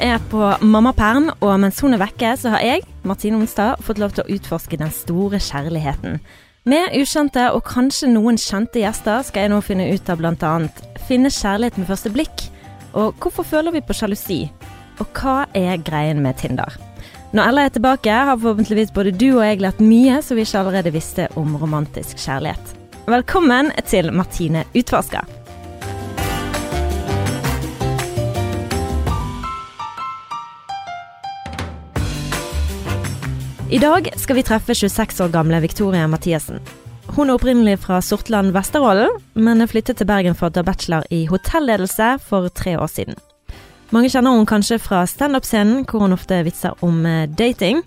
er på mammaperm, og mens hun er vekke, så har jeg, Martine Onstad, fått lov til å utforske den store kjærligheten. Med ukjente og kanskje noen kjente gjester skal jeg nå finne ut av bl.a. finne kjærlighet med første blikk, og hvorfor føler vi på sjalusi, og hva er greien med Tinder? Når Ella er tilbake, har forhåpentligvis både du og jeg lært mye som vi ikke allerede visste om romantisk kjærlighet. Velkommen til Martine utforsker. I dag skal vi treffe 26 år gamle Victoria Mathiassen. Hun er opprinnelig fra Sortland, Vesterålen, men er flyttet til Bergen for å ta bachelor i hotelledelse for tre år siden. Mange kjenner hun kanskje fra standup-scenen, hvor hun ofte vitser om eh, dating.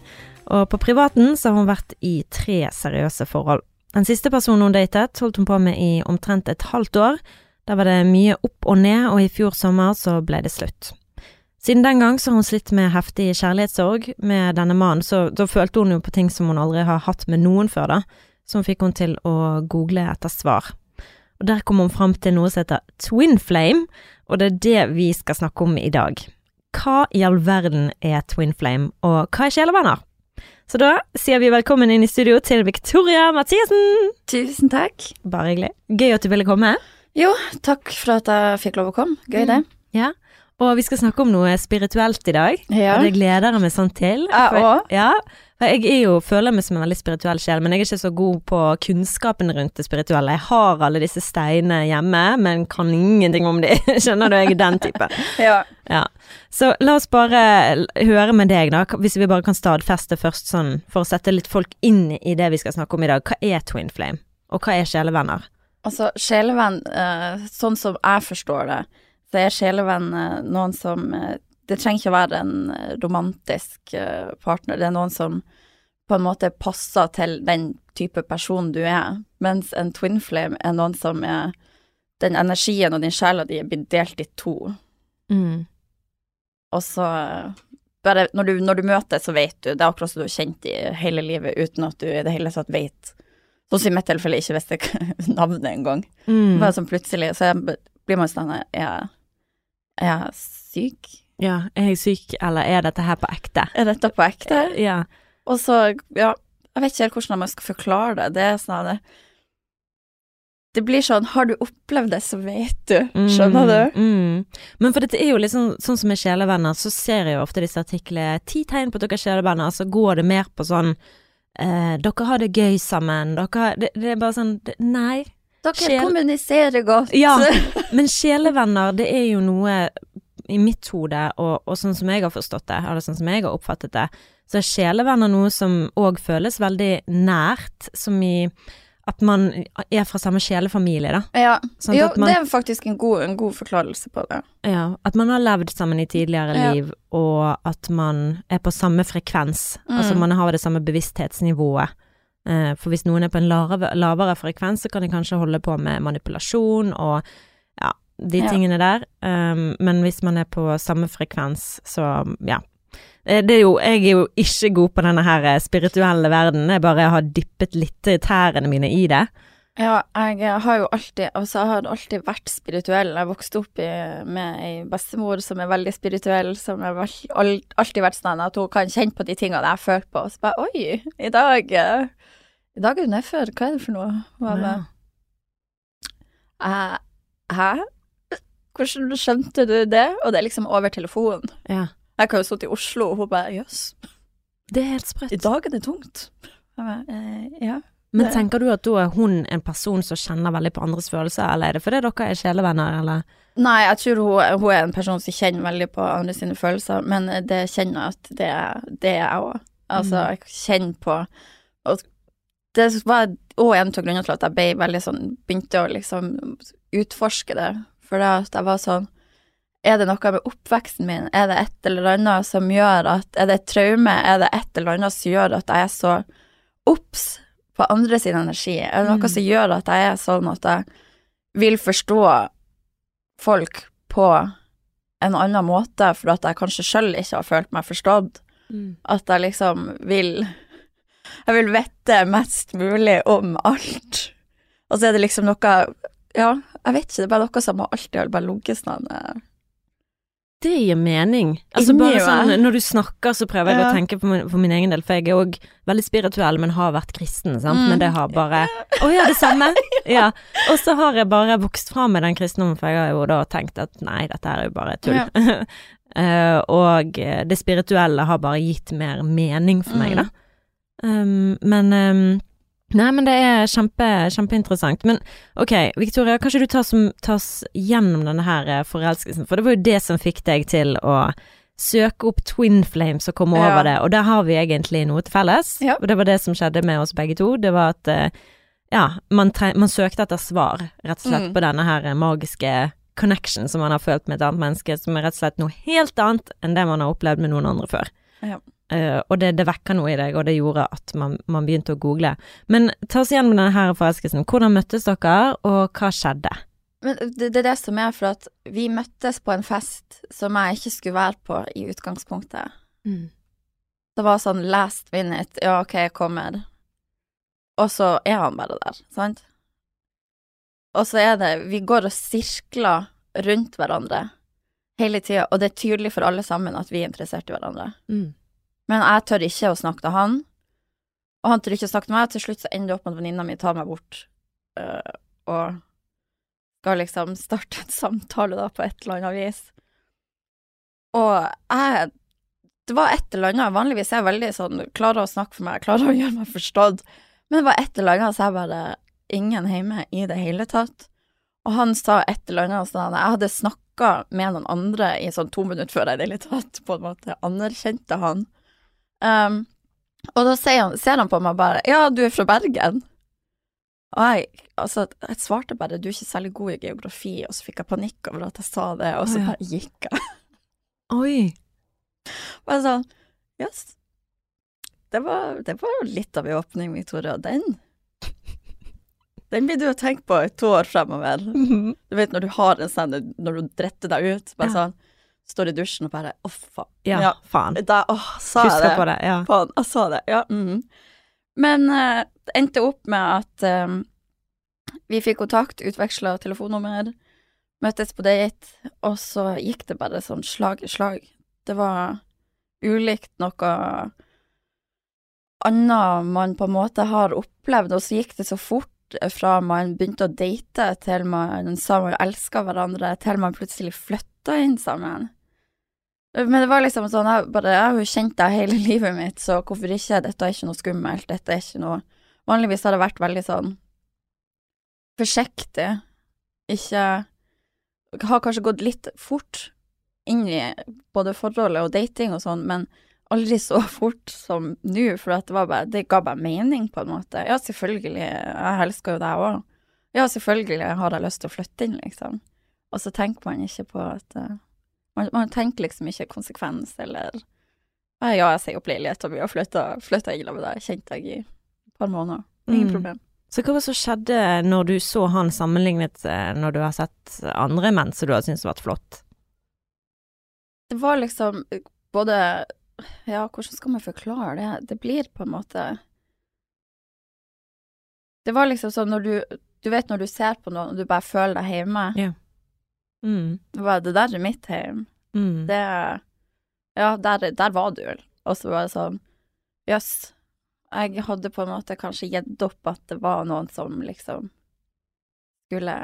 Og på privaten så har hun vært i tre seriøse forhold. Den siste personen hun datet, holdt hun på med i omtrent et halvt år. Da var det mye opp og ned, og i fjor sommer så ble det slutt. Siden den gang så har hun slitt med heftig kjærlighetssorg med denne mannen, så da følte hun jo på ting som hun aldri har hatt med noen før, da, som fikk hun til å google etter svar. Og der kom hun fram til noe som heter twin flame, og det er det vi skal snakke om i dag. Hva i all verden er twin flame, og hva er sjelevenner? Så da sier vi velkommen inn i studio til Victoria Mathisen. Tusen takk. Bare hyggelig. Gøy at du ville komme. Jo, takk for at jeg fikk lov å komme. Gøy, det. Ja. Og vi skal snakke om noe spirituelt i dag, Ja. og det gleder jeg meg sånn til. Jeg For- òg. Ja, for jeg jo, føler meg som en veldig spirituell sjel, men jeg er ikke så god på kunnskapen rundt det spirituelle. Jeg har alle disse steinene hjemme, men kan ingenting om de. Skjønner du, jeg er den typen. Ja. Ja. Så la oss bare høre med deg, da, hvis vi bare kan stadfeste først sånn, for å sette litt folk inn i det vi skal snakke om i dag. Hva er twin flame, og hva er sjelevenner? Altså, sjelevenn, eh, sånn som jeg forstår det, så er sjelevenn eh, noen som eh, Det trenger ikke å være en eh, romantisk partner, det er noen som på en måte passer til den type person du er, mens en twin flame er noen som er Den energien og din sjela di blir delt i to, Mm. og så bare når du, når du møter, så vet du. Det er akkurat som du har kjent i hele livet uten at du i det hele tatt vet. Sånn som i mitt tilfelle ikke visste navnet engang. Mm. Bare sånn plutselig, så blir man sånn er, er jeg syk? Ja, er jeg syk, eller er dette her på ekte? Er dette på ekte? Ja. Og så, ja, jeg vet ikke helt hvordan man skal forklare det. Det er sånn det, det blir sånn, har du opplevd det, så vet du. Skjønner du? Mm, mm. Men for dette er jo liksom sånn som med sjelevenner, så ser jeg jo ofte disse artiklene Ti tegn på at dere er sjelevenner, så går det mer på sånn eh, Dere har det gøy sammen, dere har det, det er bare sånn det, Nei. Dere Sjel- kommuniserer godt. Ja, men sjelevenner, det er jo noe i mitt hode, og, og sånn som jeg har forstått det, eller sånn som jeg har oppfattet det, så er sjelevenner noe som òg føles veldig nært, som i at man er fra samme sjelefamilie, da. Ja, Sånn jo, man- det er faktisk en god, en god forklarelse på det. Ja, at man har levd sammen i tidligere Ja. liv, og at man er på samme frekvens. Mm. Altså man har det samme bevissthetsnivået. Eh, For hvis noen er på en lavere, lavere frekvens, så kan de kanskje holde på med manipulasjon og ja, de Ja. tingene der. Um, Men hvis man er på samme frekvens, så ja. Eh, Det er jo, jeg er jo ikke god på denne her eh, spirituelle verden, jeg bare har dyppet litt i tærne mine i det. Ja, jeg har jo alltid Altså, jeg har alltid vært spirituell. Jeg vokste opp i, med ei bestemor som er veldig spirituell, som har alltid vært sånn at hun kan kjenne på de tingene jeg føler på. Og så bare Oi, i dag I dag er du nedfor. Hva er det for noe? Og jeg Ja. «Hæ? Hæ? Hvordan skjønte du det? Og det er liksom over telefonen. Ja. Jeg kan jo sitte i Oslo, og hun bare Jøss, Det er helt sprøtt. i dag er det tungt. Jeg eh, ja. Men tenker du at da er hun en person som kjenner veldig på andres følelser, eller er det fordi dere er sjelevenner, eller? Nei, jeg tror hun, hun er en person som kjenner veldig på andre sine følelser, men det kjenner jeg at det, det er jeg òg. Altså, Mm. jeg kjenner på det var òg en av grunnene til at jeg ble veldig sånn Begynte å liksom utforske det. For det at jeg var sånn Er det noe med oppveksten min? Er det et eller annet som gjør at Er det et traume? Er det et eller annet som gjør at jeg er så obs på andre sin energi? Er det noe Mm. som gjør at jeg er sånn at jeg vil forstå folk på en annen måte, for at jeg kanskje sjøl ikke har følt meg forstått. At jeg liksom vil Jeg vil vite mest mulig om alt. Og så er det liksom noe Ja, jeg vet ikke, det er bare noe som alltid har bare ligget sånn eh, Det gir mening. Altså Inni bare sånn, Når du snakker, så prøver jeg Ja. å tenke på min, for min egen del, for jeg er òg veldig spirituell, men har vært kristen, sant. Mm. Men det har bare Å ja, det samme! ja. Og så har jeg bare vokst fra med den kristendommen, for jeg har jo da tenkt at nei, dette er jo bare tull. Ja. Uh, og det spirituelle har bare gitt mer mening for meg, Mm. da. Um, men um, Nei, men det er kjempe, kjempeinteressant. Men ok, Victoria, kanskje du tar, som, oss gjennom denne her eh, forelskelsen, for det var jo det som fikk deg til å søke opp Twin Flames og komme Ja. over det, og der har vi egentlig noe til felles. Ja. Og det var det som skjedde med oss begge to. Det var at eh, ja, man, man søkte etter svar, rett og slett, Mm. på denne her eh, magiske connection som man har følt med et annet menneske, som er rett og slett noe helt annet enn det man har opplevd med noen andre før. Ja. Eh, og det, det vekker noe i deg, og det gjorde at man, man begynte å google. Men ta oss gjennom denne her forelskelsen. Hvordan møttes dere, og hva skjedde? Men det, det er det som er for at vi møttes på en fest som jeg ikke skulle være på i utgangspunktet. Det var sånn last minute, ja, ok, jeg kommer. Og så er han bare der, sant? Og så er det, vi går og sirkler rundt hverandre hele tida, og det er tydelig for alle sammen at vi er interessert i hverandre. Mm. Men jeg tør ikke å snakke til han, og han tør ikke å snakke til meg. Til slutt så ender det opp med at venninna mi tar meg bort øh, og skal liksom starte en samtale da på et eller annet vis. Og jeg Det var et eller annet Vanligvis er jeg veldig sånn Klarer å snakke for meg, klarer å gjøre meg forstått. Men det var et eller annet så jeg bare Ingen hjemme i det hele tatt. Og han sa et eller annet sånn Jeg hadde snakka med noen andre i sånn to minutter før jeg i det hele tatt på en måte anerkjente han. Um, og da ser han, ser han på meg bare Ja, du er fra Bergen. Og jeg, altså, jeg svarte bare du er ikke særlig god i geografi, og så fikk jeg panikk over at jeg sa det, og så bare gikk jeg. Oi. Bare sånn Jøss. Det var, det var jo litt av en åpning, Victoria. Den Den blir du å tenke på i to år fremover. Du vet når du har en sånn Når du dretter deg ut, bare Ja. sånn Står i dusjen og bare Å, faen. Ja, Ja. faen. Da, åh, sa jeg det? på det. Ja. Faen, jeg sa det. Ja. Mm. Men uh, det endte opp med at um, vi fikk kontakt, utveksla telefonnummer, møttes på date, og så gikk det bare sånn slag i slag. Det var ulikt noe annet man på en måte har opplevd, og så gikk det så fort fra man begynte å date, til man sa man elska hverandre, til man plutselig flytta inn sammen. Men det var liksom sånn, jeg, bare, jeg har jo kjent deg hele livet mitt, så hvorfor ikke? Dette er ikke noe skummelt, dette er ikke noe Vanligvis har det vært veldig sånn forsiktig, ikke Har kanskje gått litt fort inn i både forholdet og dating og sånn, men aldri så fort som nå, for det bare Det ga bare mening, på en måte. Ja, selvfølgelig, jeg elsker jo deg òg. Ja, selvfølgelig har jeg lyst til å flytte inn, liksom. Og så tenker man ikke på at eh, man, man tenker liksom ikke konsekvens, eller «Ja, jeg sier opp leiligheten min og flytter flytta inn med deg, kjente jeg i et par måneder. Ingen Mm. problem. Så hva var det som skjedde når du så han sammenlignet eh, når du har sett andre menn som du har syntes vært flott? Det var liksom både Ja, hvordan skal man forklare det? Det blir på en måte Det var liksom sånn når du Du vet når du ser på noen, og du bare føler deg hjemme. Ja. Mm. Det var det der er mitt hjem. Mm. Det Ja, der, der var du. Og så var det sånn Jøss. Jeg hadde på en måte kanskje gitt opp at det var noen som liksom skulle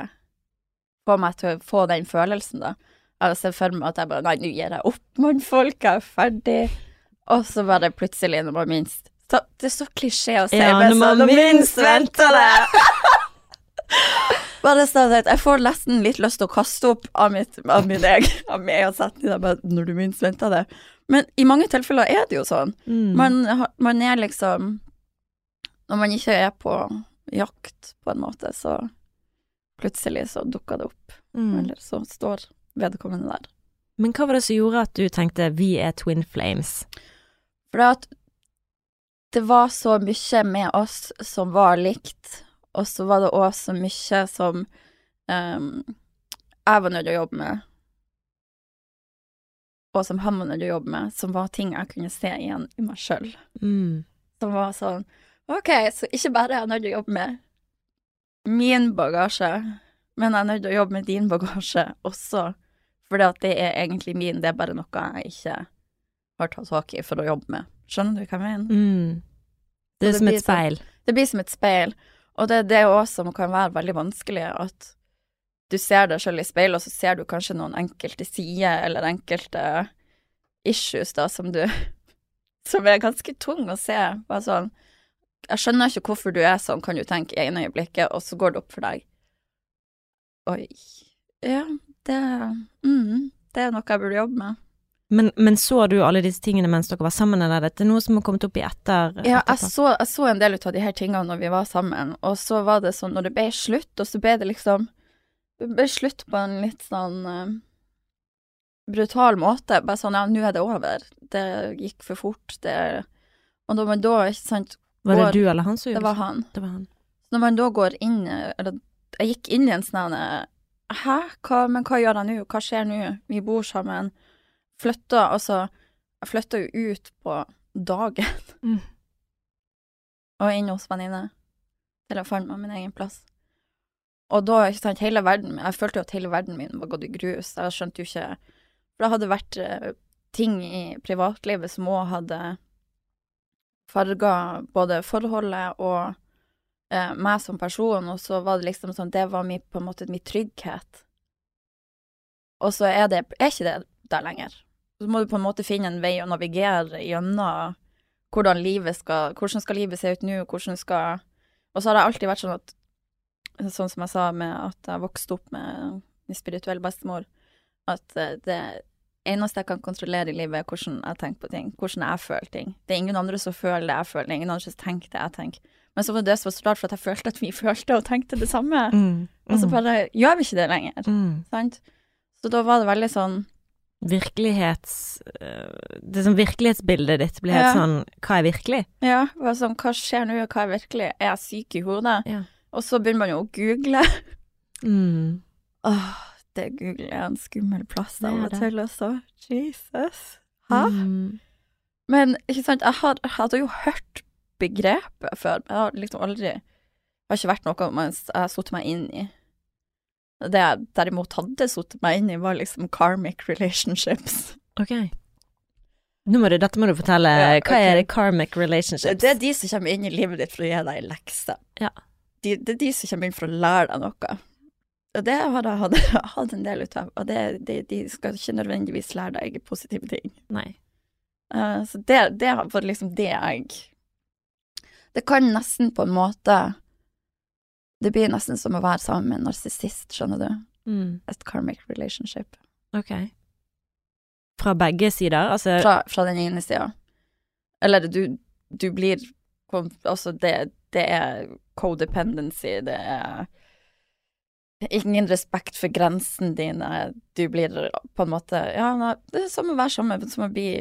få meg til å få den følelsen, da. Jeg ser for meg at jeg bare Nei, nå gir jeg opp, mannfolk, jeg er ferdig. Og så var det plutselig, når man minst så, Det er så klisjé å si, Ja, men når så man minst venter det! Jeg får nesten litt lyst til å kaste opp av, mitt, av min egen av min egen setning, bare når du minst venter det. Men i mange tilfeller er det jo sånn. Mm. Man, man er liksom Når man ikke er på jakt, på en måte, så plutselig så dukker det opp. mm. Eller så står vedkommende der. Men hva var det som gjorde at du tenkte vi er twin flames? For at det var så mye med oss som var likt, og så var det òg så mye som um, jeg var nødt til å jobbe med, og som han var nødt til å jobbe med, som var ting jeg kunne se igjen i meg sjøl. Mm. Som var sånn OK, så ikke bare er jeg nødt til å jobbe med min bagasje, men jeg er nødt til å jobbe med din bagasje også, Fordi at det er egentlig min, det er bare noe jeg ikke har tatt tak i for å jobbe med. Skjønner du hva jeg mener? Mm. Det er det som et speil. Det blir som et speil, og det er det òg som kan være veldig vanskelig, at du ser deg sjøl i speilet, og så ser du kanskje noen enkelte sider eller enkelte issues da som du Som er ganske tung å se. Bare sånn Jeg skjønner ikke hvorfor du er sånn, kan du tenke i ene øyeblikket, og så går det opp for deg. Oi. Ja, det mm, Det er noe jeg burde jobbe med. Men, men så du alle disse tingene mens dere var sammen, eller er dette noe som har kommet opp i etter? Ja, jeg så, jeg så en del ut av de her tingene når vi var sammen, og så var det sånn når det ble slutt, og så ble det liksom Det ble slutt på en litt sånn uh, brutal måte. Bare sånn ja, nå er det over. Det gikk for fort. Det Og da man da, ikke sant Var det du eller han som Det gjorde var han. det? var han. Når man da går inn Eller jeg gikk inn i en sånn Hæ, hva, men hva gjør jeg nå? Hva skjer nå? Vi bor sammen. Flytta Altså, jeg flytta jo ut på dagen. Mm. Og inn hos venninne. Til jeg fant meg min egen plass. Og da, ikke sant, hele verden Jeg følte jo at hele verden min var gått i grus. Jeg skjønte jo ikke For det hadde vært eh, ting i privatlivet som òg hadde farga både forholdet og eh, meg som person, og så var det liksom sånn Det var mi, på en måte min trygghet. Og så er det er ikke det der lenger. Så må du på en måte finne en vei å navigere gjennom hvordan livet skal Hvordan skal livet se ut nå, hvordan skal Og så har det alltid vært sånn at Sånn som jeg sa med at jeg vokste opp med min spirituelle bestemor, at eh, det eneste jeg kan kontrollere i livet, er hvordan jeg tenker på ting, hvordan jeg føler ting. Det er ingen andre som føler det jeg føler, det er ingen andre som tenker det jeg tenker. Men så var det som var så rart, for at jeg følte at vi følte og tenkte det samme. Mm. Og så Mm. bare gjør vi ikke det lenger, mm. sant? Så da var det veldig sånn Virkelighets... øh, Det som virkelighetsbildet ditt blir helt Ja. sånn Hva er virkelig? Ja, sånn, hva skjer nå, hva er virkelig? Er jeg syk i hodet? Ja. Og så begynner man jo å google. Mm. Åh, det Google er en skummel plass av og til også. Jesus. Hæ? Mm. Men ikke sant, jeg, hadde, hadde jo hørt begrepet før, men jeg har liksom aldri Det har ikke vært noe man jeg har satt meg inn i. Det jeg derimot hadde satt meg inn i, var liksom karmic relationships. Ok. Nå må du, dette må du fortelle. Ja, Hva er det karmic relationships? Det er de som kommer inn i livet ditt for å gi deg en lekse. Ja. De, det er de som kommer inn for å lære deg noe. Og det har jeg hatt en del ut av, og det, de, de skal ikke nødvendigvis lære deg positive ting. Nei. Uh, så det, det var liksom det jeg Det kan nesten på en måte Det blir nesten som å være sammen med en narsissist, skjønner du. Mm. Et karmic relationship. Ok. Fra begge sider? Altså Fra, fra den ene sida. Eller du, du blir Altså, det, det er codependency, det er Ingen respekt for grensene dine. Du blir på en måte Ja, det er som å være sammen, som å bli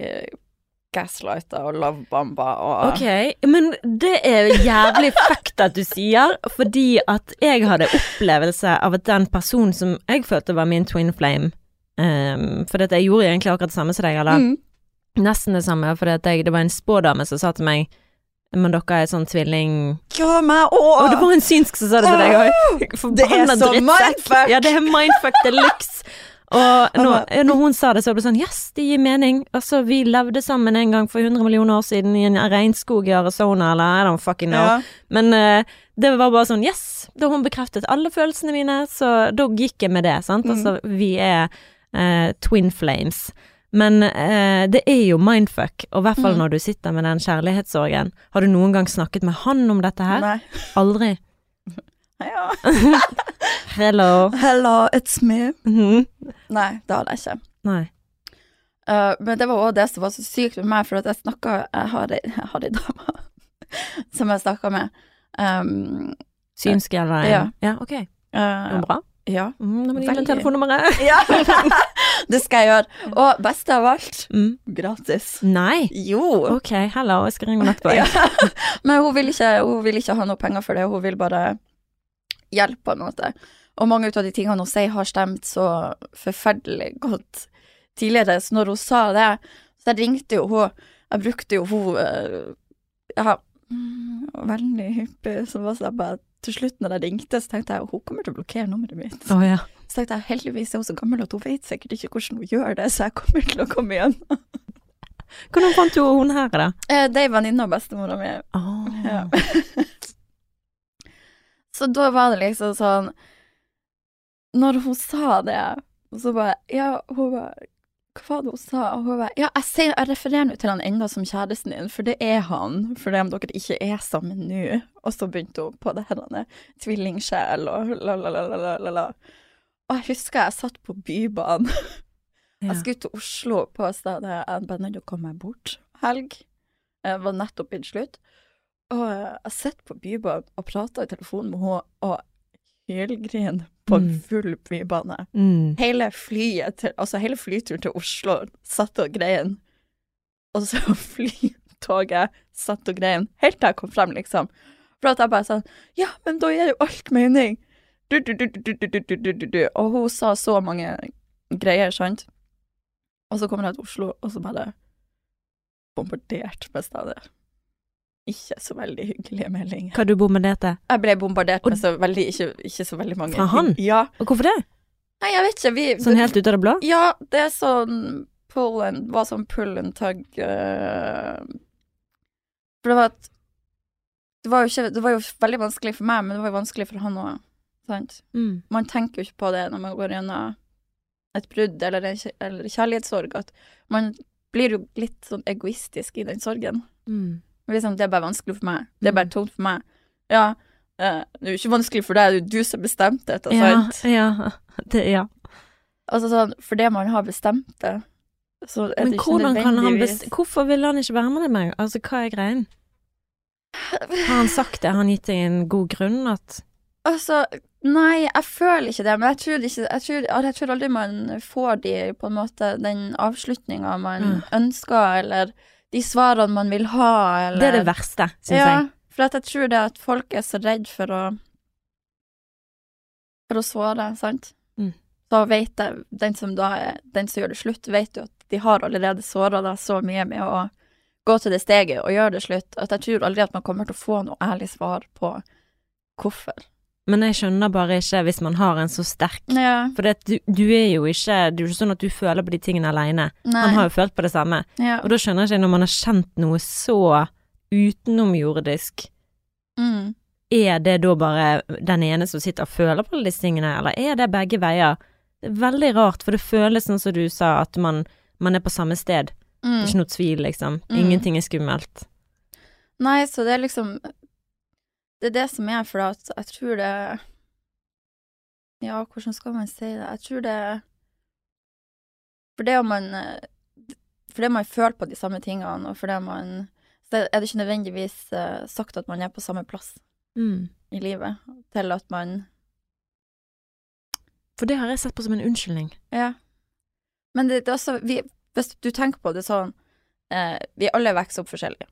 gaslighta og lovebomba og Ok, men det er jævlig fucked at du sier, fordi at jeg hadde opplevelse av at den personen som jeg følte var min twin flame um, For jeg gjorde egentlig akkurat det samme som deg, eller Mm. nesten det samme, fordi jeg, det var en spådame som sa til meg Men dere er sånn tvilling... Ja, meg Og det var en synsk som sa det til deg òg! Det er så mindfuck! Ja, det er mindfuck de luxe! Og når, når hun sa det, så ble det sånn Yes, det gir mening. Altså, vi levde sammen en gang for 100 millioner år siden i en regnskog i Arizona, eller I don't fucking know. Ja. Men uh, det var bare sånn Yes! Da hun bekreftet alle følelsene mine, så da gikk jeg med det, sant. Mm. Altså, vi er uh, twin flames. Men uh, det er jo mindfuck, og i hvert fall Mm. når du sitter med den kjærlighetssorgen. Har du noen gang snakket med han om dette her? Nei. Aldri? Ja. Hello. Hello, it's me. Mhm. Nei, det hadde jeg ikke. Nei. Uh, men det var òg det som var så sykt med meg, for at jeg snakka Jeg har ei, dame som jeg snakka med. Um, Synsk eller Ja. ja, ok. Uh, bra? ja. Mm, da må du gi meg telefonnummeret. ja. det skal jeg gjøre. Og beste av alt, Mm. gratis. Nei. Jo. Ok, hello, jeg skal ringe henne etterpå. Ja. Men hun vil, ikke, hun vil ikke ha noe penger for det, hun vil bare hjelpe på en måte. Og mange av de tingene hun sier har stemt så forferdelig godt tidligere, så når hun sa det, så jeg ringte jo hun, jeg brukte jo hun, eh, ja, mm, veldig hyppig, så var det bare, til slutt når jeg ringte, så tenkte jeg, hun kommer til å blokkere nummeret mitt. Oh, ja. Så tenkte jeg heldigvis er hun så gammel at hun vet sikkert ikke hvordan hun gjør det, så jeg kommer til å komme igjen. Hvordan fant du hun her, da? Eh, Det er ei venninne av bestemora mi. Oh. Ja. så da var det liksom sånn Når hun sa det, så bare Ja, hun bare Hva var det hun sa? Hun bare Ja, jeg, sier, jeg refererer nå til han enda som kjæresten din, for det er han, fordi om dere ikke er sammen nå. Og så begynte hun på det her tvillingsjel og la-la-la-la-la. Og jeg husker jeg satt på Bybanen. Ja. Jeg skulle til Oslo på stedet jeg bare nødt til å komme meg bort. Helg. Jeg var nettopp innslutt. slutt. Og jeg sitter på Bybanen og prater i telefonen med henne og hylgriner på en full bybane. Mm. Hele flyet til, altså hele flyturen til Oslo satt og grein. Og så flytoget satt og grein helt til jeg kom frem, liksom. For at jeg bare sånn Ja, men da gir jo alt mening. Du, du, du, og hun sa så mange greier, sant. Og så kommer jeg til Oslo, og så bare bombardert med steder. Ikke så veldig hyggelige meldinger. Hva du bombarderte? Jeg ble bombardert Og- med så veldig, ikke, ikke så veldig mange Fra han? Ja. Og hvorfor det? Nei, jeg vet ikke. Vi, Sånn helt ut av det blå? Ja, det er sånn pull and Var sånn pull and tug uh, For det var at det var, ikke, det var jo veldig vanskelig for meg, men det var jo vanskelig for han òg. Mm. Man tenker jo ikke på det når man går gjennom et brudd eller en eller kjærlighetssorg, at man blir jo litt sånn egoistisk i den sorgen. Mm. Liksom, det er bare vanskelig for meg. Det er bare Mm. tungt for meg. Ja, eh, det er jo ikke vanskelig for deg, det er jo du som bestemte dette, Ja, sant? ja, det, ja. Altså sånn, for det man har bestemt det, så er Men det ikke hvordan kan han nødvendigvis best... Hvorfor vil han ikke være med deg? Meg? Altså, hva er greien? Har han sagt det? Har han gitt deg en god grunn? At Altså, nei, jeg føler ikke det, men jeg tror, ikke, jeg tror, jeg tror aldri man får de, på en måte, den avslutninga man Mm. ønsker, eller de svarene man vil ha, eller Det er det verste, syns ja, jeg. for jeg tror det at folk er så redd for å For å såre, sant? Mm. Så vet jeg, den som er Den som gjør det slutt, vet jo at de har allerede såra deg så mye med å gå til det steget og gjøre det slutt, at jeg tror aldri at man kommer til å få noe ærlig svar på hvorfor. Men jeg skjønner bare ikke hvis man har en så sterk Ja, For det, du, du er jo ikke Det er jo ikke sånn at du føler på de tingene aleine. Han har jo følt på det samme. ja. Og da skjønner jeg ikke, når man har kjent noe så utenomjordisk, Mm. er det da bare den ene som sitter og føler på alle disse tingene, eller er det begge veier? Det er veldig rart, for det føles sånn som du sa, at man, man er på samme sted. Det Mm. er ikke noe tvil, liksom. Mm. Ingenting er skummelt. Nei, så det er liksom Det er det som er, for at jeg tror det Ja, hvordan skal man si det? Jeg tror det For det om man Fordi man føler på de samme tingene, og fordi man Så er det ikke nødvendigvis eh, sagt at man er på samme plass Mm. i livet, til at man For det har jeg sett på som en unnskyldning. Ja. Men det, det er også vi, Hvis du tenker på det sånn eh, Vi alle vokser opp forskjellig.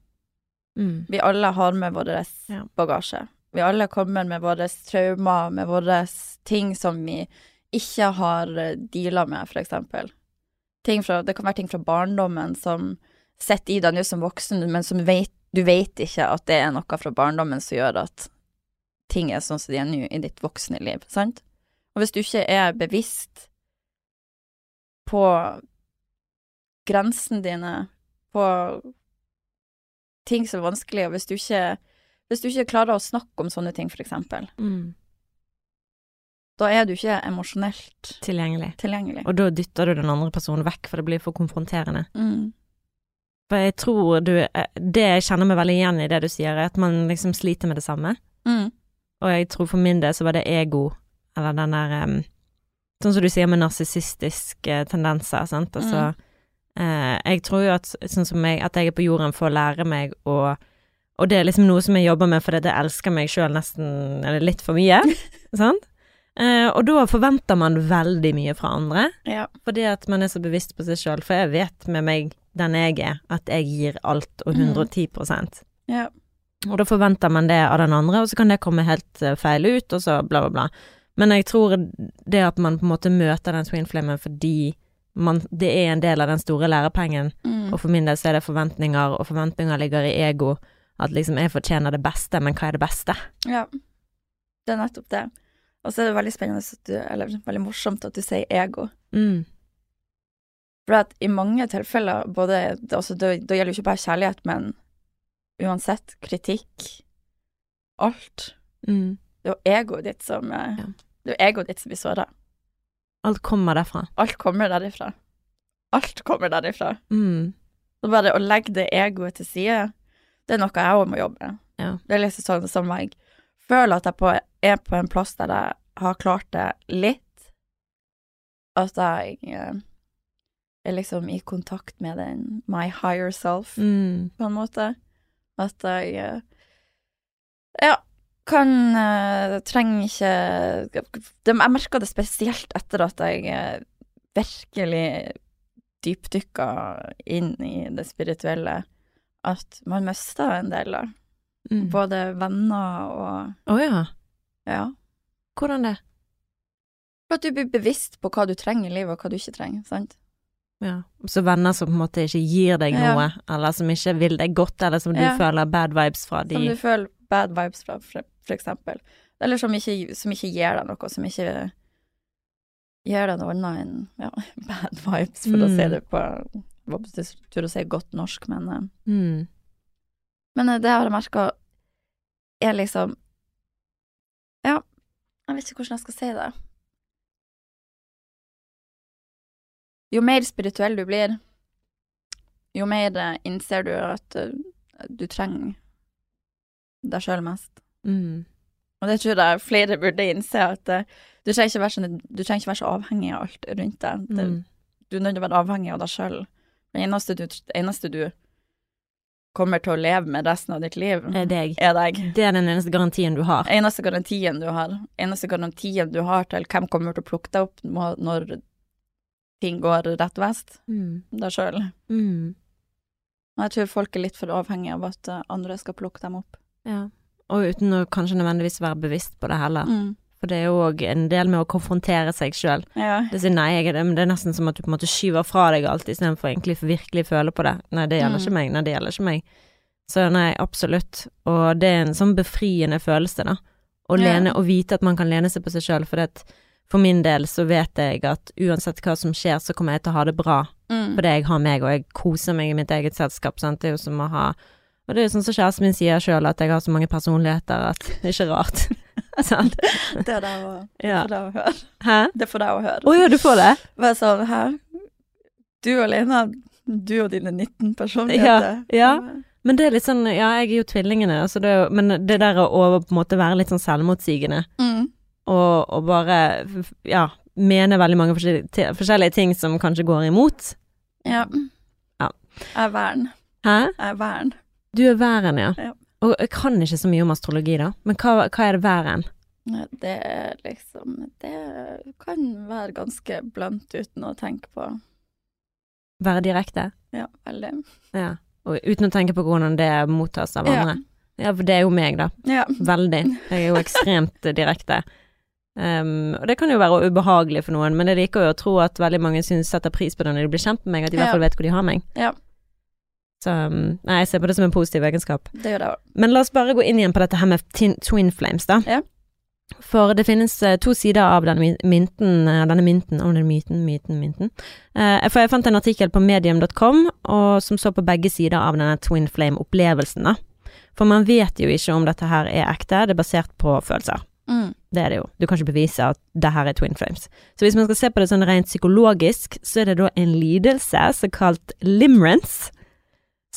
Mm. Vi alle har med vår Ja. bagasje. Vi alle kommer med våre traumer, med våre ting som vi ikke har deala med, for eksempel. Fra, det kan være ting fra barndommen som sitter i deg nå som voksen, men som vet, du vet ikke at det er noe fra barndommen som gjør at ting er sånn som de er nå i ditt voksne liv, sant? Og hvis du ikke er bevisst på grensene dine, på ting som er vanskelig, og hvis du ikke, hvis du ikke klarer å snakke om sånne ting, for eksempel, Mm. da er du ikke emosjonelt Tilgjengelig. tilgjengelig. Og da dytter du den andre personen vekk, for det blir for konfronterende. Mm. For jeg tror du eh, Det jeg kjenner meg veldig igjen i det du sier, er at man liksom sliter med det samme. Mm. Og jeg tror for min del så var det ego, eller den der Sånn som du sier med narsissistiske tendenser, sant. Altså eh, Jeg tror jo at sånn som jeg, at jeg er på jorden for å lære meg å Og det er liksom noe som jeg jobber med fordi jeg elsker meg sjøl nesten Eller litt for mye, sant. Eh, og da forventer man veldig mye fra andre. Ja. Fordi at man er så bevisst på seg sjøl. For jeg vet med meg, den jeg er, at jeg gir alt og Mhm. 110% ja. Og da forventer man det av den andre, og så kan det komme helt eh, feil ut, og så bla, bla, bla. Men jeg tror det at man på en måte møter den twin flamen fordi man, det er en del av den store lærepengen, Mm. og for min del så er det forventninger, og forventninger ligger i ego. At liksom jeg fortjener det beste, men hva er det beste? ja. Det er nettopp det. Og så er det veldig spennende du, eller veldig morsomt at du sier ego. Mm. For at i mange tilfeller, både altså det gjelder jo ikke bare kjærlighet, men uansett kritikk, alt, Mm. det er jo egoet ditt som eh, Ja. Det er egoet ditt som blir såra. Alt kommer derfra. Alt kommer derifra. Alt kommer derifra. Mm. Så bare å legge det egoet til side, det er noe jeg òg må jobbe med. Ja. Det er liksom sånn som jeg føler at jeg på, er på en plass der jeg har klart det litt. At jeg eh, er liksom i kontakt med den my higher self, Mm. på en måte. At jeg eh, Ja, kan uh, Trenger ikke de, Jeg merka det spesielt etter at jeg eh, virkelig dypdykka inn i det spirituelle, at man mista en del, da. Mm. Både venner og Å ja. Ja. Hvordan det? For at du blir bevisst på hva du trenger i livet, og hva du ikke trenger, sant? Ja. Så venner som på en måte ikke gir deg Ja. noe, eller som ikke vil deg godt, eller som du Ja. føler bad vibes fra de Som du føler bad vibes fra, eksempel. Eller som ikke, som ikke gir deg noe, som ikke gir deg noe annet enn ja, bad vibes, for å Mm. si det på betyr å si godt norsk, men eh, mm. Men eh, det har jeg merka er liksom Ja, jeg vet ikke hvordan jeg skal si det. Jo mer spirituell du blir, jo mer eh, innser du at du trenger deg sjøl mest. Mm. Og det tror jeg flere burde innse, at uh, du trenger ikke være, sånn, du trenger ikke være så avhengig av alt rundt deg. Det, Mm. Du er nødt til å være avhengig av deg sjøl. Det eneste du, eneste du kommer til å leve med resten av ditt liv, Er deg. er deg. Det er den eneste garantien du har. Eneste garantien du har. Eneste garantien du har til hvem kommer til å plukke deg opp når ting går rett vest. Mm. Deg sjøl. Mm. Jeg tror folk er litt for avhengige av at eh, andre skal plukke dem opp. Ja. Og uten å kanskje nødvendigvis være bevisst på det heller. Mm. For det er jo òg en del med å konfrontere seg sjøl. Ja. Det det, men det er nesten som at du på en måte skyver fra deg alt istedenfor egentlig for virkelig føle på det. Nei, det gjelder Mm. ikke meg. Nei, det gjelder ikke meg. Så nei, absolutt. Og det er en sånn befriende følelse, da. Å lene, ja. vite at man kan lene seg på seg sjøl. For det, for min del så vet jeg at uansett hva som skjer, så kommer jeg til å ha det bra. Mm. Fordi jeg har meg, og jeg koser meg i mitt eget selskap. Sant? Det er jo som å ha Og det er jo sånn som kjæresten min sier sjøl, at jeg har så mange personligheter at det er ikke rart. sant? Det er det å, Ja. deg å høre. Hæ? Det for deg å høre. Å ja, du får det? Bare sånn, her. Du alene, du og dine 19 personligheter. Ja, Men det er litt sånn, ja, jeg er jo tvillingene, altså det men det der å på en måte være litt sånn selvmotsigende, Mm. og, og bare, ja, mene veldig mange forskjellige, forskjellige ting som kanskje går imot. Ja. Ja. Jeg er vern. Hæ? Jeg er vern. Du er væren, ja. Ja. Og jeg kan ikke så mye om astrologi, da, men hva, hva er det væren? Det er liksom Det kan være ganske blunt uten å tenke på Være direkte? Ja, veldig. Ja. Og uten å tenke på hvordan det mottas av andre. Ja, for det er jo meg, da. Ja. Veldig. Jeg er jo ekstremt direkte. Um, og det kan jo være ubehagelig for noen, men jeg liker jo å tro at veldig mange synes setter pris på det når de blir kjent med meg, at de i Ja. hvert fall vet hvor de har meg. Ja. Så um, nei, jeg ser på det som en positiv egenskap. Det gjør det òg. Men la oss bare gå inn igjen på dette her med twin flames, da. Ja. For det finnes eh, to sider av denne mynten, eh, denne mynten, om den myten, myten, mynten. Eh, for jeg fant en artikkel på medium.com som så på begge sider av denne twin flame-opplevelsen, da. For man vet jo ikke om dette her er ekte, det er basert på følelser. Mm. Det er det jo. Du kan ikke bevise at det her er twin flames. Så hvis man skal se på det sånn rent psykologisk, så er det da en lidelse som kalt limerence,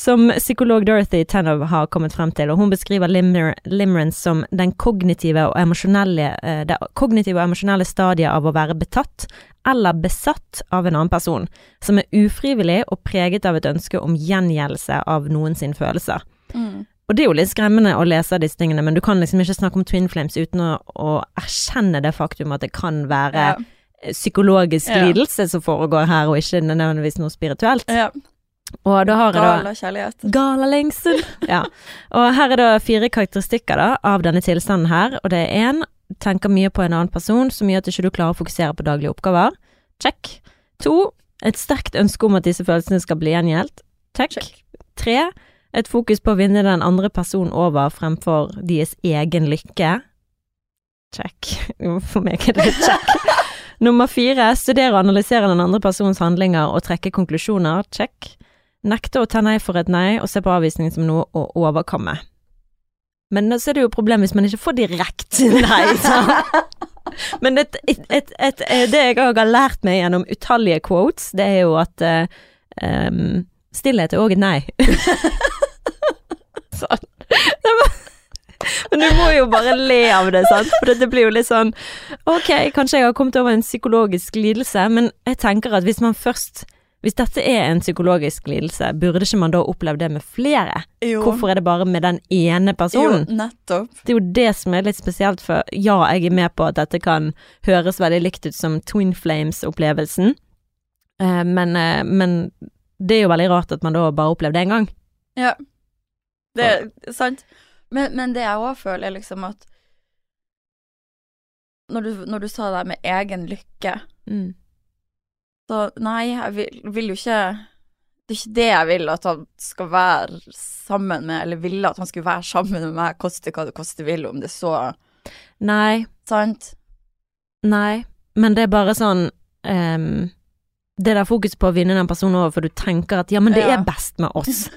som psykolog Dorothy Tanov har kommet frem til, og hun beskriver limer limerence som den kognitive og emosjonelle, eh, det kognitive og emosjonelle stadiet av å være betatt eller besatt av en annen person, som er ufrivillig og preget av et ønske om gjengjeldelse av noen følelser. Mm. Og det er jo litt skremmende å lese disse tingene, men du kan liksom ikke snakke om twin flames uten å, å erkjenne det faktum at det kan være Ja. psykologisk Ja. lidelse som foregår her, og ikke nødvendigvis noe spirituelt. ja. Og da har jeg da Gala kjærlighet. Gala lengsel. ja. Og her er da fire karakteristikker da, av denne tilstanden her, og det er én tenker mye på en annen person, så mye at du ikke klarer å fokusere på daglige oppgaver. Check. To, et sterkt ønske om at disse følelsene skal bli gjengjeldt. Check. Check. Tre, et fokus på å vinne den andre personen over fremfor deres egen lykke. Check. For meg er det check. Nummer fire, studere og analysere den andre persons handlinger og trekke konklusjoner. Check. Nekte å ta nei for et nei, og se på avvisning som noe å overkomme. Men så er det jo et problem hvis man ikke får direkte nei. sant? Men et, et, et, et, det jeg òg har lært meg gjennom utallige quotes, det er jo at um, stillhet er òg et nei. sånn. Men du må jo bare le av det, sant? For det blir jo litt sånn Ok, kanskje jeg har kommet over en psykologisk lidelse, men jeg tenker at hvis man først Hvis dette er en psykologisk lidelse, burde ikke man da oppleve det med flere? Jo. Hvorfor er det bare med den ene personen? Jo, nettopp. Det er jo det som er litt spesielt, for ja, jeg er med på at dette kan høres veldig likt ut som Twin Flames-opplevelsen, eh, men, eh, men det er jo veldig rart at man da bare opplevde det én gang. Ja. Det er sant. Men, men det jeg òg føler, er liksom at når du, når du sa det med egen lykke, Mm. Så nei, jeg vil, vil jo ikke Det er ikke det jeg vil at han skal være sammen med, eller ville at han skulle være sammen med meg, koste hva det koste vil, om det så Nei, Sant? nei, men det er bare sånn um, Det der fokuset på å vinne den personen over, for du tenker at ja, men det Ja. er best med oss.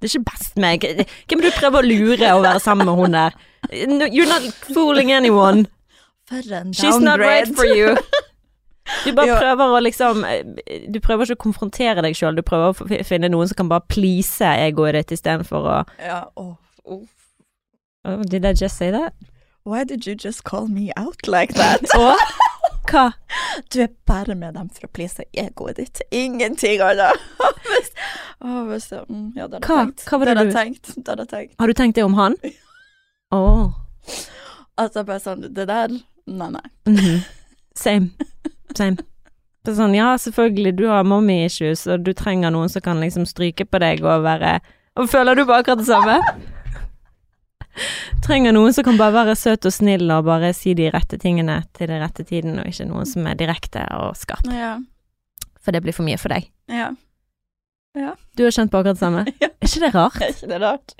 Det er ikke best med. Hvem er det du prøver å lure å være sammen med hun der? No, You're not fooling anyone. For en She's not right for you. Du bare prøver å liksom Du prøver ikke å konfrontere deg sjøl, du prøver å finne noen som kan bare please egoet ditt istedenfor å Ja, oh, oh. oh, Did I just say that? Why did you just call me out like that? Og hva? Du er bare med dem for å please egoet ditt. Ingenting annet. Hvis- Åh, hvis mm, ja, det hadde jeg tenkt. Hva var det hadde du- tenkt. Det hadde tenkt. Har du tenkt det om han? Å. oh. Altså bare sånn, det der, nei, nei. mhm. Same. Same. Sånn, ja, selvfølgelig, du har mommy issues, og du trenger noen som kan liksom stryke på deg og være Og føler du på akkurat det samme? Trenger noen som kan bare være søt og snill og bare si de rette tingene til den rette tiden, og ikke noen som er direkte og skarp. Ja, For det blir for mye for deg. ja. Du har kjent på akkurat det samme. Ja. Er ikke det rart? Er ikke det rart?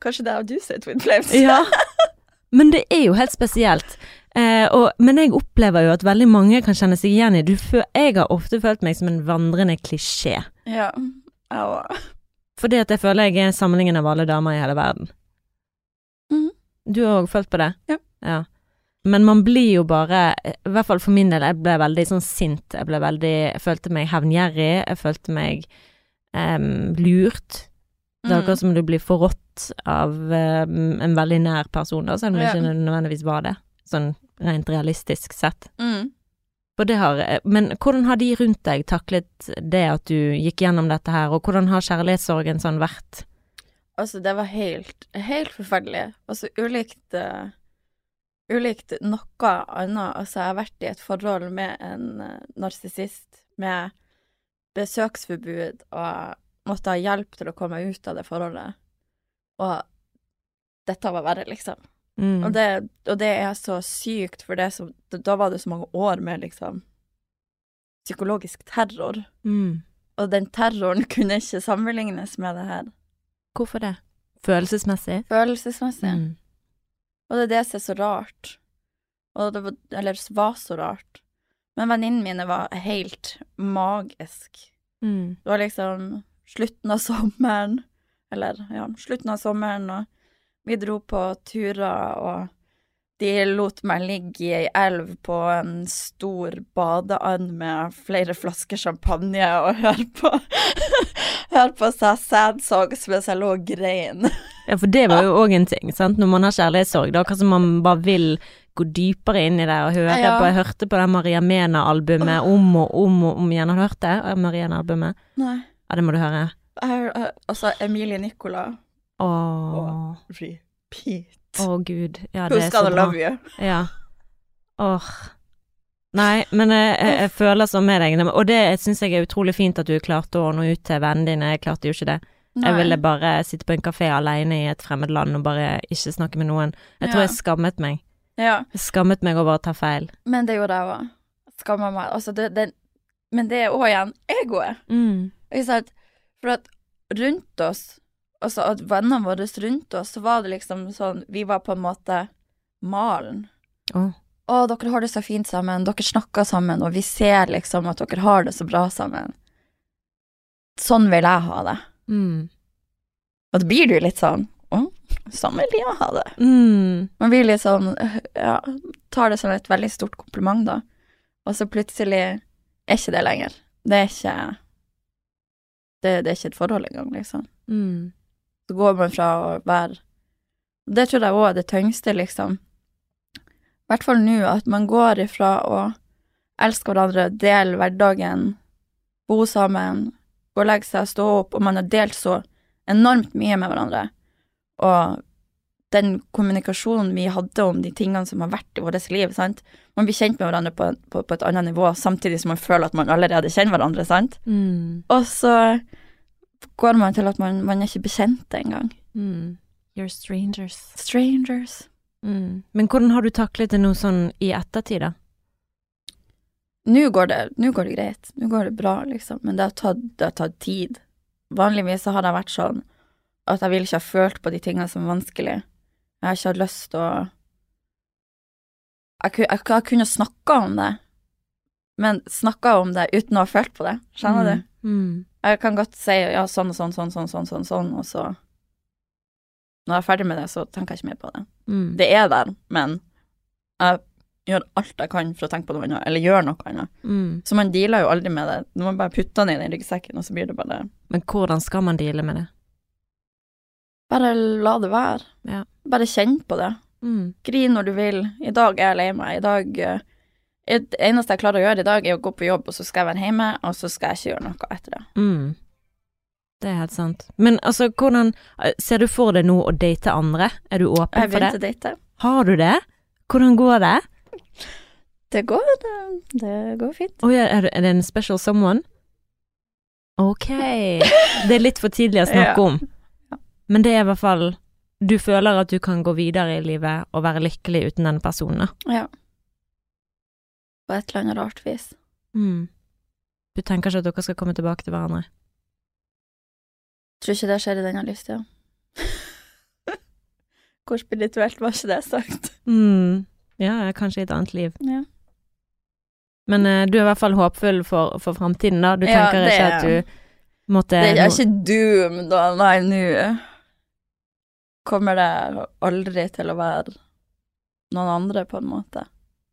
Kanskje det er du som er Twin Flames? Ja. Men det er jo helt spesielt. Eh, og, men jeg opplever jo at veldig mange kan kjenne seg igjen i du, Jeg har ofte følt meg som en vandrende klisjé. Ja, Au. Fordi at jeg føler jeg er samlingen av alle damer i hele verden. Mm. Du har òg følt på det? Ja. Men man blir jo bare, i hvert fall for min del, jeg ble veldig sånn sint. Jeg ble veldig Jeg følte meg hevngjerrig. Jeg følte meg um, lurt. Det er akkurat som du blir forrådt av um, en veldig nær person, da, selv om det ikke nødvendigvis var det. Sånn rent realistisk sett. Mm. Har, men hvordan har de rundt deg taklet det at du gikk gjennom dette her, og hvordan har kjærlighetssorgen sånn vært? Altså, det var helt, helt forferdelig. Altså, ulikt uh, Ulikt noe annet. Altså, jeg har vært i et forhold med en uh, narsissist med besøksforbud og måtte ha hjelp til å komme ut av det forholdet. Og dette var verre, liksom. Mm. Og, det, og det er så sykt, for det som, da var det så mange år med liksom psykologisk terror. Mm. Og den terroren kunne ikke sammenlignes med det her. Hvorfor det? Følelsesmessig? Følelsesmessig. Mm. Og det er det som er så rart. Og det var, eller var så rart. Men venninnene mine var helt magisk. Mm. Det var liksom slutten av sommeren, eller ja, slutten av sommeren, og vi dro på turer, og de lot meg ligge i ei elv på en stor badeand med flere flasker champagne og høre på Høre på seg sad songs mens jeg lå og grein. Ja, for det var jo òg en ting, sant. Når man har kjærlighetssorg, da kanskje man bare vil gå dypere inn i det og høre Ja. på Jeg hørte på det Maria Mena-albumet om og om og om igjen. Har du hørt det? Maria Mena-albumet? Nei. Ja, det må du høre. Jeg, altså, Emilie Nicola Åh. Repeat. Å, gud. Ja, det Who's er så bra. love you? Ja. Åh. Nei, men jeg, jeg, jeg føler sånn med deg, og det syns jeg er utrolig fint at du klarte å nå ut til vennene dine. Jeg klarte jo ikke det. Nei. Jeg ville bare sitte på en kafé alene i et fremmed land og bare ikke snakke med noen. Jeg tror Ja. jeg skammet meg. Ja, Jeg skammet meg over å ta feil. men det gjorde jeg òg. Skamma meg. Altså, det, det, men det er òg igjen egoet. Mm. Ikke sant? For at rundt oss, altså at vennene våre rundt oss, så var det liksom sånn Vi var på en måte malen. Å, dere har det så fint sammen, dere snakker sammen, og vi ser liksom at dere har det så bra sammen. Sånn vil jeg ha det. Mm. Og da blir du litt sånn Å, sånn vil jeg ha det. Mm. Man blir litt sånn Ja, tar det som et veldig stort kompliment, da. Og så plutselig er ikke det lenger. Det er ikke Det, det er ikke et forhold engang, liksom. Mm. Så går man fra å være Det tror jeg òg er det tyngste, liksom. I hvert fall nå, at man går ifra å elske hverandre, dele hverdagen, bo sammen, gå og legge seg, stå opp, og man har delt så enormt mye med hverandre. Og den kommunikasjonen vi hadde om de tingene som har vært i vårt liv, sant. Man blir kjent med hverandre på, på, på et annet nivå, samtidig som man føler at man allerede kjenner hverandre, sant. Mm. Og så går man til at man, man er ikke bekjent engang. Mm. You're strangers. Strangers. Mm. Men hvordan har du taklet det nå sånn i ettertid, da? Nå går det, nå går det greit. Nå går det bra, liksom. Men det har tatt, det har tatt tid. Vanligvis så har det vært sånn at jeg vil ikke ha følt på de tingene som er vanskelig. Jeg har ikke hatt lyst til å Jeg, jeg, jeg kunne snakka om det, men snakka om det uten å ha følt på det. Skjønner du? Mm. Jeg kan godt si ja, sånn og sånn, sånn, sånn, sånn, sånn, sånn, og så Når jeg er ferdig med det, så tenker jeg ikke mer på det. Mm. Det er der, men jeg gjør alt jeg kan for å tenke på noe annet, eller gjør noe annet. Mm. Så man dealer jo aldri med det. Når man bare putter den i den ryggsekken, og så blir det bare Men hvordan skal man deale med det? Bare la det være. Ja. Bare kjenn på det. Mm. Grin når du vil. I dag er jeg lei meg. I dag eh, Det eneste jeg klarer å gjøre i dag, er å gå på jobb, og så skal jeg være hjemme, og så skal jeg ikke gjøre noe etter det. Mm. Det er helt sant. Men altså, hvordan Ser du for deg nå å date andre? Er du åpen Jeg for det? begynte å date. Har du det? Hvordan går det? Det går, det, det går fint. Oh, ja, det, er det en special someone? Ok. Det er litt for tidlig å snakke Ja. om. Men det er i hvert fall Du føler at du kan gå videre i livet og være lykkelig uten den personen. da. Ja. På et eller annet rart vis. Mm. Du tenker ikke at dere skal komme tilbake til hverandre? Tror ikke det skjer i denne livstida. Hvor spirituelt var ikke det sagt? Mm. Ja, kanskje i et annet liv. Ja. Men uh, du er i hvert fall håpfull for, for framtiden, da. Du Ja, tenker det ikke at du måtte Det er ikke doom, da. Nei, nå kommer det aldri til å være noen andre, på en måte.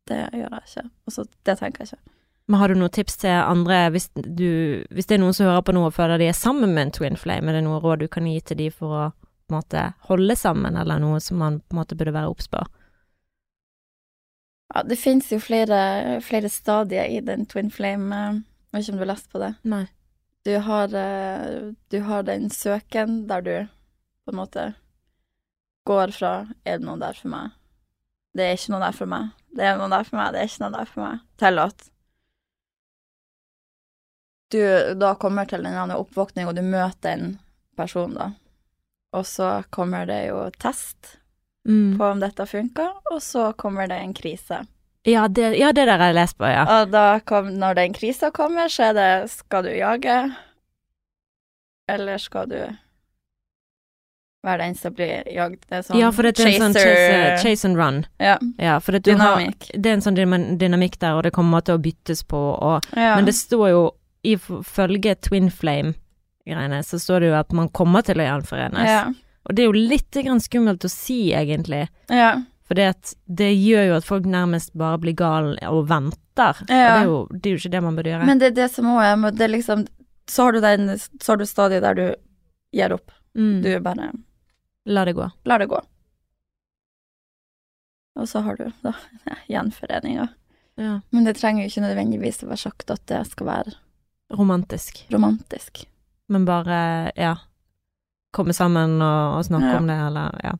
Det gjør jeg ikke. Altså, det tenker jeg ikke. Men har du noen tips til andre hvis, du, hvis det er noen som hører på noe og føler de er sammen med en twin flame, er det noe råd du kan gi til de for å på en måte holde sammen, eller noe som man på en måte burde være obs på? Ja, det finnes jo flere, flere stadier i den twin flame. eh, Jeg vet ikke om du har lest på det. Nei. Du har, eh, du har den søken der du på en måte går fra Er det noen der for meg? Det er ikke noen der for meg. Det er noen der for meg, det er ikke noen der for meg. Til at du da kommer til en annen oppvåkning, og du møter en person, da. Og så kommer det jo test Mm. på om dette funker, og så kommer det en krise. Ja, det, ja, det der har jeg lest på, ja. Og da kom, når den krisa kommer, så er det skal du jage, eller skal du være den som blir jagd? Det er sånn Ja, for det er en sånn chase, chase and run. Ja, Ja, for det, du har, dynamikk. det er en sånn dynamikk der, og det kommer til å byttes på, og Ja. Men det står jo, ifølge Twin Flame-greiene, så står det jo at man kommer til å gjenforenes. ja. Og det er jo litt grann skummelt å si, egentlig. ja. For det, gjør jo at folk nærmest bare blir gal og venter. Og det, er jo, det er jo ikke det man burde gjøre. Men det er det som òg er med det er liksom Så har du den Så har du stadiet der du gir opp. mm. Du bare La det gå. La det gå. Og så har du da gjenforeninga. Ja. Men det trenger jo ikke nødvendigvis å være sagt at det skal være Romantisk. romantisk. Men bare, ja Komme sammen og, og snakke Ja. om det, eller ja.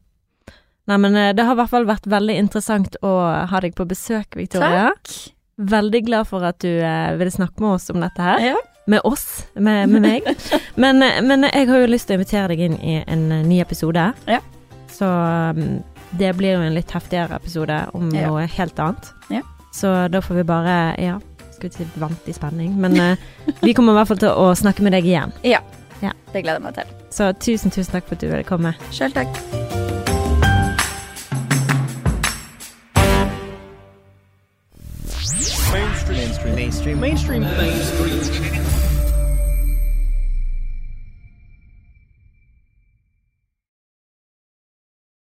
Nei, men eh, det har i hvert fall vært veldig interessant å ha deg på besøk, Victoria. Takk. Veldig glad for at du eh, ville snakke med oss om dette her. Ja. Med oss, med, med meg. men, men jeg har jo lyst til å invitere deg inn i en eh, ny episode. Ja. Så um, det blir jo en litt heftigere episode om Ja. noe helt annet. Ja. Så da får vi bare, ja skal vi si vente i spenning, men eh, vi kommer i hvert fall til å snakke med deg igjen. Ja. Det gleder jeg meg til. Så tusen, tusen takk for at du ville komme. Sjøl takk. mainstream mainstream, mainstream, mainstream, mainstream.